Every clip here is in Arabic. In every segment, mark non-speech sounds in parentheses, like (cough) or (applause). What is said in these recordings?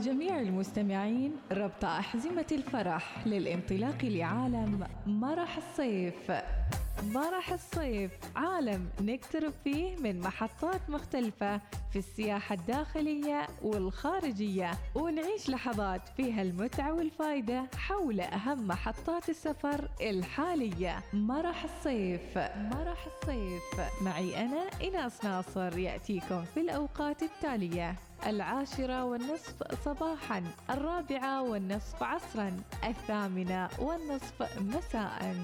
جميع المستمعين ربط أحزمة الفرح للانطلاق لعالم مرح الصيف. مرح الصيف عالم نقترب فيه من محطات مختلفة في السياحة الداخلية والخارجية ونعيش لحظات فيها المتعة والفائدة حول أهم محطات السفر الحالية. مرح الصيف مرح الصيف. معي أنا إناس ناصر يأتيكم في الأوقات التالية. العاشرة والنصف صباحا الرابعة والنصف عصرا الثامنة والنصف مساء.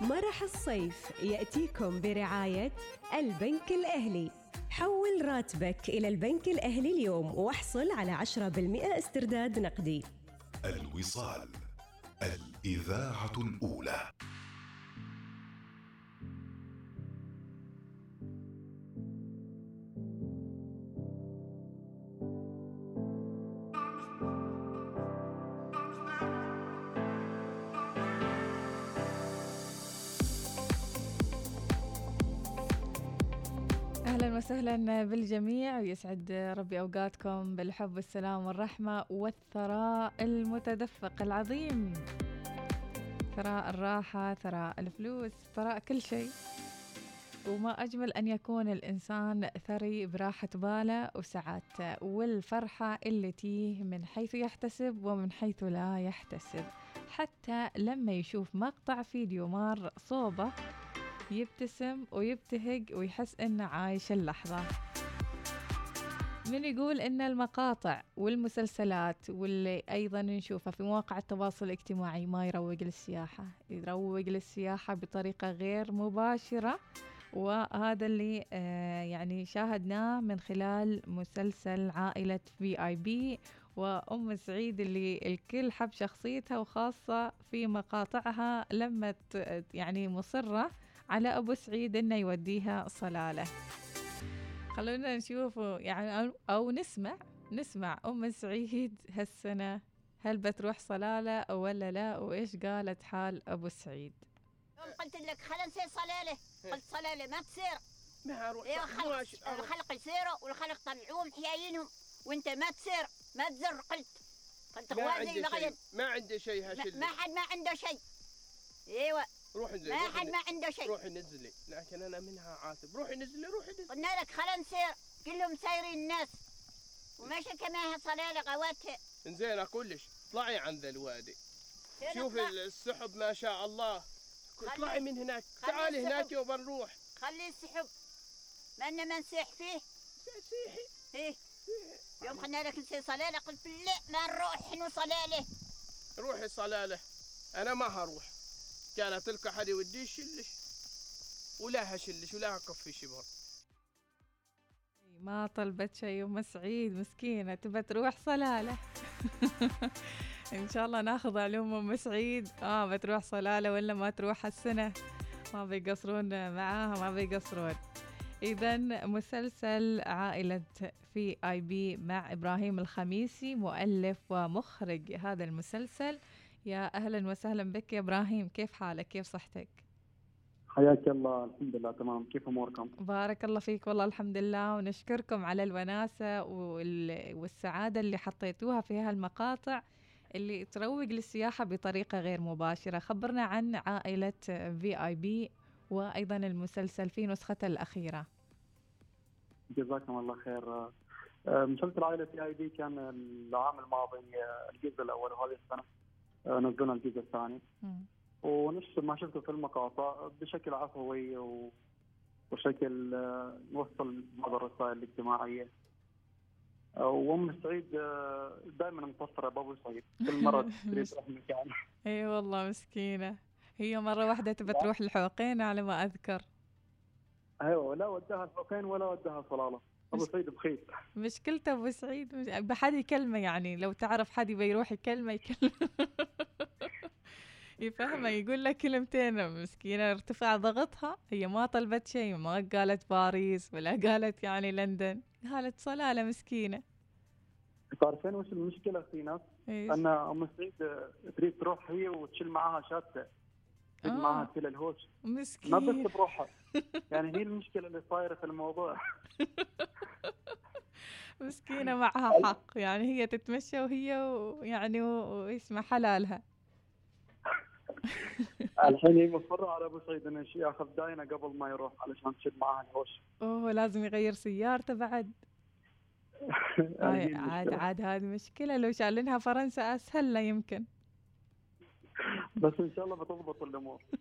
مرح الصيف يأتيكم برعاية البنك الأهلي. حول راتبك إلى البنك الأهلي اليوم واحصل على 10% استرداد نقدي. الوصال الإذاعة الأولى. وسهلا بالجميع ويسعد ربي أوقاتكم بالحب والسلام والرحمة والثراء المتدفق العظيم. ثراء الراحة ثراء الفلوس ثراء كل شيء. وما أجمل أن يكون الإنسان ثري براحة باله وسعادته والفرحة اللي تيه من حيث يحتسب ومن حيث لا يحتسب. حتى لما يشوف مقطع فيديو مار صوبة يبتسم ويبتهج ويحس إنه عايش اللحظة. من يقول إن المقاطع والمسلسلات واللي أيضا نشوفها في مواقع التواصل الاجتماعي ما يروق للسياحة. يروق للسياحة بطريقة غير مباشرة. وهذا اللي آه يعني شاهدناه من خلال مسلسل عائلة في اي بي وأم سعيد اللي الكل حب شخصيتها وخاصة في مقاطعها لما يعني مصرة على أبو سعيد إنه يوديها صلالة. خلونا نشوف يعني أو نسمع نسمع أم سعيد هالسنة. هل بتروح صلالة ولا لا؟ وإيش قالت حال أبو سعيد؟ يوم قلت لك خلنا نسير صلالة. قلت صلالة ما تصير. ما أروح إيه ما الخلق أروح. يسيروا والخلق طلعوهم حياينهم وأنت ما تسير ما تزر قلت. قلت ما أخواني عندي شيء. ما عندي شيء ما حد ما عنده شيء. إيوه. روحي نزلي ما حد ما عنده شيء. روحي نزلي. لكن أنا منها عاتب. روحي نزلي روحي نزلي. قلنا لك خلنا نسير كلهم سايرين الناس. وماشي كما صلالة غواتها إنزين كلش طلعي عن ذا الوادي. شوفي؟ السحب ما شاء الله. اطلعي من هناك. تعالي. هناك يوم نروح. خلي السحب. ما لنا ما نسيح فيه. سيحي. إيه. يوم قلنا لك نسير صلالة قلت لا ما نروح حنو صلالة روحي صلالة أنا ما هروح. كانت تلك حد يودي شلش ولا هشلش ولا هكفي شبر. ما طلبت شيء أم سعيد مسكينة تبى تروح صلالة؟ (laughs) إن شاء الله ناخذ علوم أم سعيد. آه بتروح صلالة ولا ما تروح هالسنة؟ ما بيقصرون معاها ما بيقصرون. إذا مسلسل عائلة في آي بي مع إبراهيم الخميسي مؤلف ومخرج هذا المسلسل. يا أهلا وسهلا بك يا إبراهيم. كيف حالك؟ كيف صحتك؟ حياك الله. الحمد لله تمام. كيف أموركم؟ بارك الله فيك. والله الحمد لله. ونشكركم على الوناسة وال- والسعادة اللي حطيتوها في هالمقاطع اللي تروق للسياحة بطريقة غير مباشرة. خبرنا عن عائلة في اي بي وأيضا المسلسل في نسخته الأخيرة. جزاكم الله خير. آه، مسلسل عائلة في اي بي كان العام الماضي آه، الجزء الأول وهذه السنة. نزلنا الجزء الثاني. ونفس ما شفته في المقاطع بشكل عفوي و... وشكل آه، نوصل بعض الرسائل الاجتماعية. آه، وأم سعيد دائما مقصرة بابو سعيد. كل مرة تريد (laughs) تروح مكان. إي والله مسكينة. هي مرة واحدة تبى تروح الحوقين على ما أذكر. أيوه لا وداها الحقين ولا وداها صلاله أبو سعيد بخيت مشكلته أبو سعيد مش... بحد يكلمه يعني لو تعرف حد يبي يروح يكلمه يكلمه. (laughs) يفهمه يقول لك كلمتين مسكينة ارتفع ضغطها هي ما طلبت شيء ما قالت باريس ولا قالت يعني لندن قالت صلالة مسكينة تعرفين وش المشكلة في ناس؟ أن أم سعيد تريد تروح هي وتشيل معاها شاتة. تريد آه. كل الهوش. ما مسكين. بس بروحها. (laughs) يعني هي المشكلة اللي صايرة في الموضوع. (laughs) مسكينة معها حق. يعني هي تتمشى وهي و- يعني و- ويسمع حلالها. (laughs) الحين هي مصرة على أبو سعيد انه ياخذ داينة قبل ما يروح علشان تشد معاه الهوش. أوه لازم يغير سيارته بعد. هاي عاد. عاد هذه مشكلة. لو شالنها فرنسا أسهل له يمكن. بس إن شاء الله بتضبط الأمور. (laughs)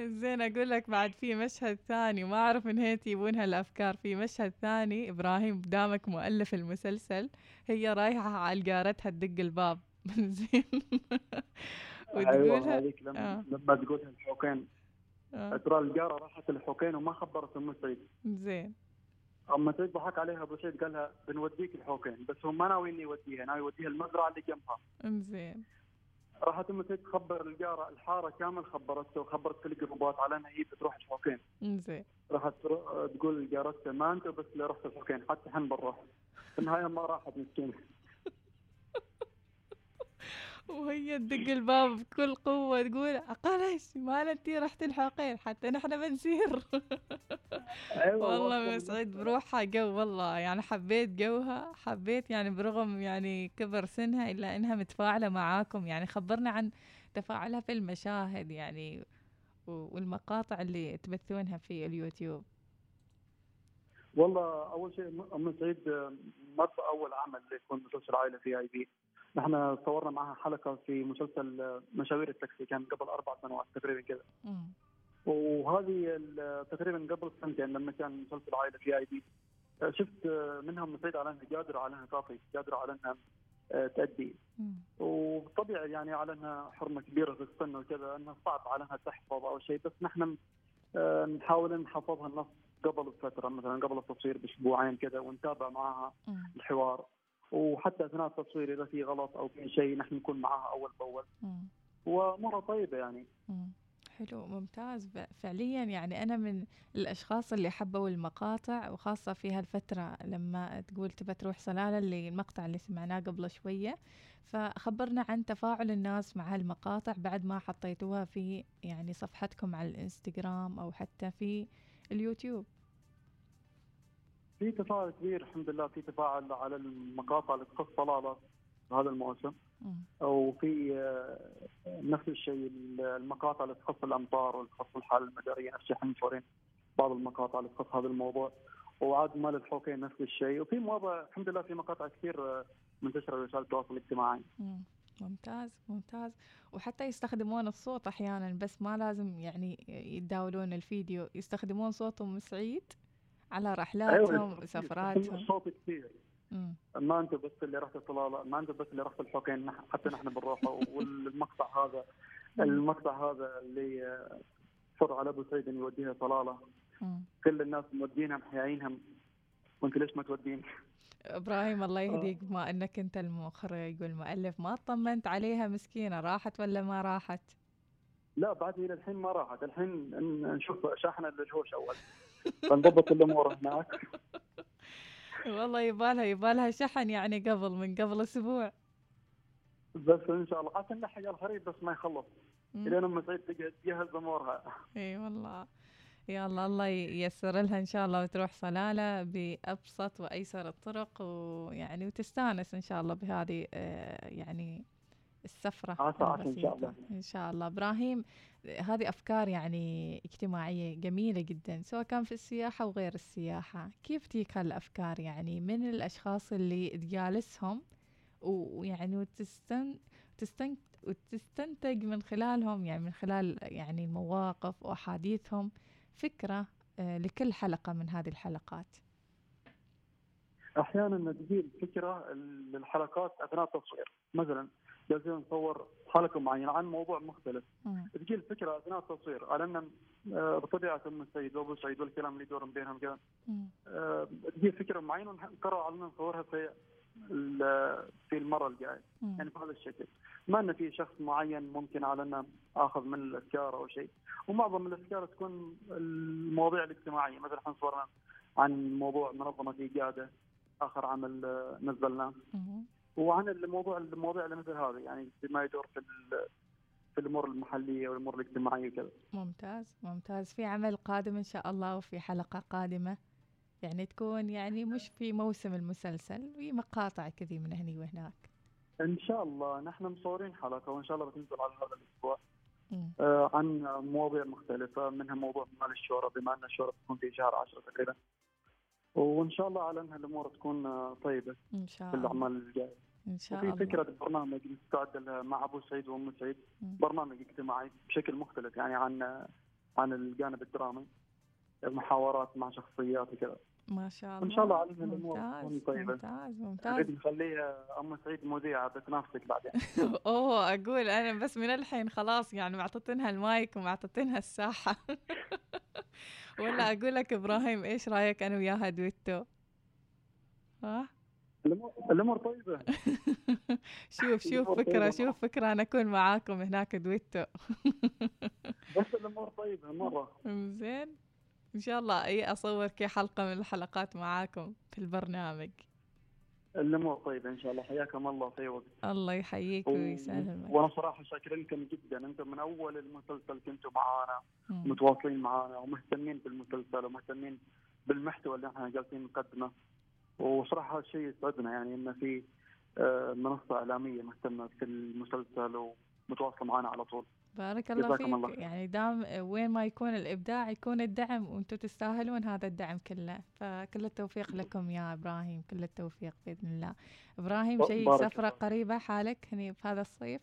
زين أقول لك بعد في مشهد ثاني ما أعرف من هي تجيبونها الأفكار. في مشهد ثاني إبراهيم دامك مؤلف المسلسل هي رايحة على جارتها تدق الباب. (laughs) زين. أيوه وتقولها هذيك لما آه. لما تقولها الحوكين آه، ترى الجاره راحت الحوكين وما خبرت أم سعيد. زين. اما سعيد ضحك عليها أبو سعيد قال لها بنوديك الحوكين بس هو ما ناوي اني يوديها ناوي يوديها المزرعة اللي جنبها. زين. راحت ام سعيد تخبر الجارة الحارة كامل خبرته وخبرت كل الجروبات على أنها هي بتروح الحوكين. زين ترو- تقول لجارتها ما أنت بس اللي رحت الحوكين حتى إحنا بنروح في النهاية ما راحت مسكينة. وهي تدق الباب بكل قوة تقول عقلش ما انتي رحت الحوقين حتى نحن بنسير. أيوه والله مسعود بروحها جو والله يعني حبيت جوها حبيت يعني برغم يعني كبر سنها إلا إنها متفاعلة معاكم يعني خبرنا عن تفاعلها في المشاهد يعني والمقاطع اللي تبثونها في اليوتيوب. والله أول شيء أم سعيد ما أول عمل يكون مسلسل عائلة VIP نحن صورنا معها حلقة في مسلسل مشاوير التاكسي كان قبل أربع سنوات تقريبا كذا. وهذه تقريبا قبل سنتين لما كان مسلسل عائلة VIP شفت منها أم سعيد على إنها قادرة على إنها تعطي قادرة على إنها آه، تأدي. وطبيعي يعني على إنها حرمة كبيرة في السن وكذا إنها صعب على إنها تحفظ أو شيء بس نحن نحاول نحفظها النص قبل الفترة مثلا قبل التصوير بأسبوعين كذا ونتابع معها. الحوار وحتى أثناء التصوير إذا في غلط أو في شيء نحن نكون معها أول بأول. وأمورها طيبة يعني مم. حلو ممتاز فعليا يعني أنا من الأشخاص اللي حبوا المقاطع وخاصة في هالفترة لما تقول تبى تروح صلالة اللي المقطع اللي سمعناه قبل شوية فخبرنا عن تفاعل الناس مع هالمقاطع بعد ما حطيتوها في يعني صفحتكم على الإنستغرام أو حتى في اليوتيوب. في تفاعل كبير الحمد لله في تفاعل على المقاطع اللي تخص صلاله هذا الموسم. وفي آه، نفس الشيء المقاطع اللي تخص الأمطار واللي تخص الحاله المدارية نفس الشيء إحنا مصورين بعض المقاطع اللي تخص هذا الموضوع. وعاد مال الحوكين نفس الشيء. وفي مواضيع الحمد لله في مقاطع كثير آه، منتشرة وسائل التواصل الاجتماعي. مم. ممتاز ممتاز. وحتى يستخدمون الصوت أحيانا بس ما لازم يعني يتداولون الفيديو. يستخدمون صوتهم سعيد على رحلاتهم وسفراتهم الصوت كثير. ما انت بس اللي رحت الصلاله ما انت بس اللي رحت الحوكين حتى نحن بنروح (laughs) والمقطع هذا المقطع هذا اللي صر على أبو سعيد يوديها صلاله مم. كل الناس مودينها محياينها وانت ليش ما تودين؟ إبراهيم الله يهديك بما إنك أنت المخرج والمؤلف ما طمنت عليها مسكينة راحت ولا ما راحت؟ لا بعد إلى الحين ما راحت. الحين نشوف شاحنه للهوش أول. فنضبط الأمور هناك. (laughs) والله يبالها يبالها شحن يعني قبل من قبل أسبوع. بس إن شاء الله. عشان نلحق الخريف بس ما يخلص. الين أم سعيد تقعد تجهز أمورها. إي والله. يلا الله ييسر لها إن شاء الله وتروح صلالة بأبسط وأيسر الطرق ويعني وتستانس إن شاء الله بهذه آه، يعني عسى إن شاء. الله. إن شاء الله. إبراهيم هذه أفكار يعني اجتماعية جميلة جدا سواء كان في السياحة وغير السياحة. كيف تجيك هالأفكار يعني؟ من الأشخاص اللي تجالسهم ويعني وتستن تستن وتستنتج من خلالهم يعني من خلال يعني المواقف وأحاديثهم فكرة آه، لكل حلقة من هذه الحلقات أحيانا تجي الفكرة للحلقات أثناء التصوير مثلا جالسين نصور حلقة معينة عن موضوع مختلف. تجي الفكرة أثناء التصوير على أن آه، بطبيعة ام السيد وابو سعيد والكلام اللي يدور بينهم كذا. آه، تجي فكرة معينة ونقرر على أن نصورها في في المرة الجاية. يعني بهذا الشكل ما أن في شخص معين ممكن على أنه آخذ من الافكار أو شيء. ومعظم الافكار تكون المواضيع الاجتماعية. مثلا إحنا صورنا عن موضوع منظمة إيجاده آخر عمل آه، نزلناه. وعن الموضوع المواضيع اللي مثل هذه يعني بما يدور في في الأمور المحلية والأمور الاجتماعية وكذا. ممتاز ممتاز. في عمل قادم إن شاء الله وفي حلقة قادمة. يعني تكون يعني مش في موسم المسلسل في مقاطع كذي من هني وهناك. إن شاء الله. نحن مصورين حلقة وإن شاء الله بتنزل على هذا الأسبوع. آه، عن مواضيع مختلفة منها موضوع مال الشهره بما أن الشهره تكون في شهر 10 تقريبا. وإن شاء الله على أنها الأمور تكون آه، طيبة إن شاء في الله. الاعمال الجاية. إن شاء الله. فكرة برنامج مستعد لها مع أبو سعيد وأم سعيد. برنامج اجتماعي بشكل مختلف يعني عن عن الجانب الدرامي محاورات مع شخصيات وكذا. ما شاء الله. وإن شاء الله على إن الأمور ممتاز. ممتاز نخليها أم سعيد مذيعه بتنافسك بعدين (laughs) أوه أقول أنا بس من الحين خلاص يعني معطتنها المايك ومعطتنها الساحة. (laughs) ولا أقول لك إبراهيم إيش رأيك أنا وياها دويتو؟ ها؟ الأمور طيبة. (laughs) شوف شوف فكرة شوف فكرة أنا أكون معاكم هناك دويتو. بس الأمور طيبة مرة. زين. إن شاء الله اي أصور كي حلقة من الحلقات معاكم في البرنامج. الأمور طيبة إن شاء الله. حياكم الله في وقت. الله يحييك و- ويسلمك. وأنا صراحة شاكر لكم جدا. أنتم من أول المسلسل كنتوا معانا. متواصلين معانا ومهتمين بالمسلسل ومهتمين بالمحتوى اللي إحنا جالسين نقدمه. وصراحة هذا الشيء يسعدنا يعني ان في آه، منصة إعلامية مهتمة في المسلسل ومتواصلة معانا على طول. بارك الله فيك. الله. يعني دام وين ما يكون الإبداع يكون الدعم وأنتم تستاهلون هذا الدعم كله. فكل التوفيق لكم يا إبراهيم كل التوفيق بإذن الله. إبراهيم شيء الله. سفرة قريبة حالك هني في هذا الصيف؟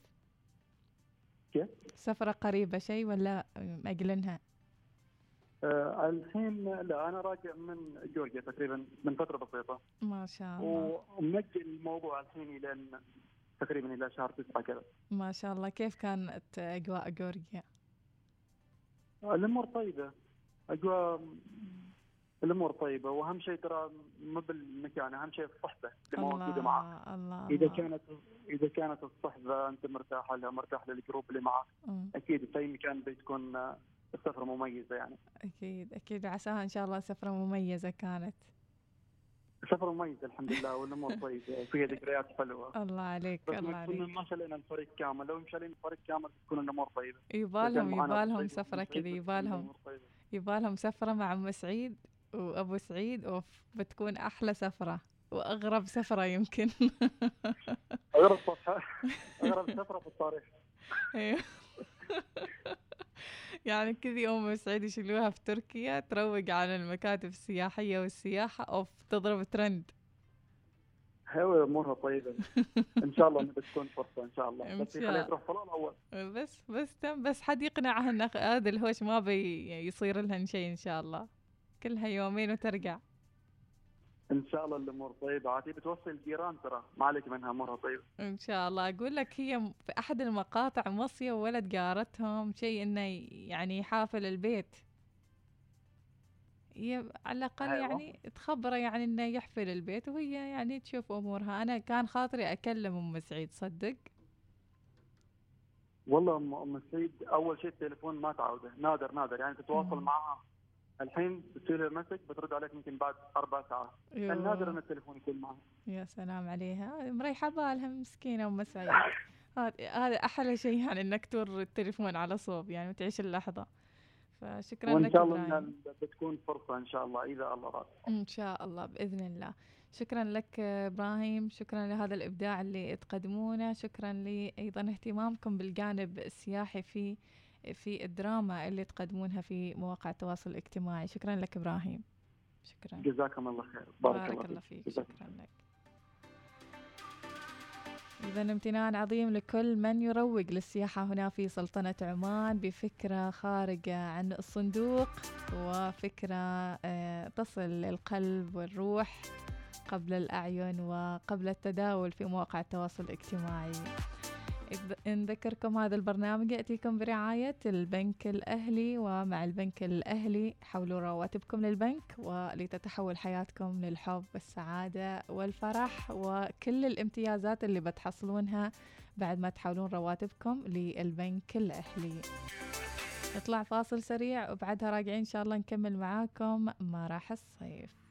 كيف؟ سفرة قريبة شيء ولا مأجلنها آه، الحين لا أنا راجع من جورجيا تقريبا من فترة بسيطة. ما شاء الله. ومجل الموضوع الحين إلى تقريبا إلى شهر تسعة كذا. ما شاء الله. كيف كانت أجواء جورجيا؟ الأمور طيبة. أجواء الأمور طيبة. وأهم شيء ترى مو بالمكان أهم شيء الصحبة. اللي موجوده معك الله اذا الله. كانت إذا كانت الصحبة أنت مرتاح لها مرتاح للجروب اللي معك. مم. أكيد في أي مكان بتكون السفرة مميزة يعني. أكيد أكيد. عساها إن شاء الله سفرة مميزة كانت. سفره مميزه الحمد لله والأمور طيبه وفيها ذكريات حلوة. الله عليك بس الله عليك. ما شلينا الفريق كامل لو شلينا الفريق كامل تكون الأمور طيبة. يبالهم يبالهم سفرة كذا بتكون يبالهم. يبالهم سفرة مع أم سعيد وأبو سعيد أوف بتكون أحلى سفرة وأغرب سفرة يمكن. أغرب صفحه (laughs) أغرب سفرة في التاريخ. أيوه. (laughs) يعني كذي أم سعيد يشيلوها في تركيا تروق على المكاتب السياحية والسياحة. أوف تضرب ترند. هو أمورها طيبة. إن شاء الله بتكون فرصة إن شاء الله. إن بس شاء- خليها تروح طلال أول. بس بس تم بس حد يقنعها ان هذا الهوش ما بي يصير لها شيء إن شاء الله. كلها يومين وترجع. إن شاء الله الأمور طيبة. عاد هي بتوصل الجيران ترى. ما عليك منها أمورها طيبة. إن شاء الله. أقول لك هي في أحد المقاطع موصيه ولد جارتهم شيء إنه يعني يحافل البيت. هي على الأقل أيوة. يعني تخبره يعني إنه يحفل البيت وهي يعني تشوف أمورها. أنا كان خاطري أكلم أم سعيد صدق؟ والله ام سعيد أول شيء التليفون ما تعودة. نادر نادر. يعني تتواصل. معها. الحين بتصير لها message بترد عليك يمكن بعد أربع ساعات. كان نادر إن التليفون يكون معها يا سلام عليها. مريحة بالها مسكينة ام سعيد هذا هذا أحلى شيء يعني إنك تور التليفون على صوب يعني وتعيش اللحظة. فشكرا وإن لك شاء الله بتكون فرصة إن شاء الله إذا الله راد. إن شاء الله بإذن الله. شكرا لك إبراهيم شكرا لهذا الإبداع اللي تقدمونه شكرا لي أيضا اهتمامكم بالجانب السياحي في في الدراما اللي تقدمونها في مواقع التواصل الاجتماعي. شكرا لك إبراهيم. شكرا. جزاكم الله خير. بارك, بارك الله فيك. فيك. جزاك شكرا لك. إذا امتنان عظيم لكل من يروج للسياحة هنا في سلطنة عمان بفكرة خارجة عن الصندوق وفكرة آه، تصل للقلب والروح قبل الأعين وقبل التداول في مواقع التواصل الاجتماعي. نذكركم هذا البرنامج يأتيكم برعاية البنك الأهلي ومع البنك الأهلي حولوا رواتبكم للبنك ولتتحول حياتكم للحب والسعادة والفرح وكل الامتيازات اللي بتحصلونها بعد ما تحولون رواتبكم للبنك الأهلي. نطلع فاصل سريع وبعدها راجعين إن شاء الله نكمل معاكم ما راح الصيف.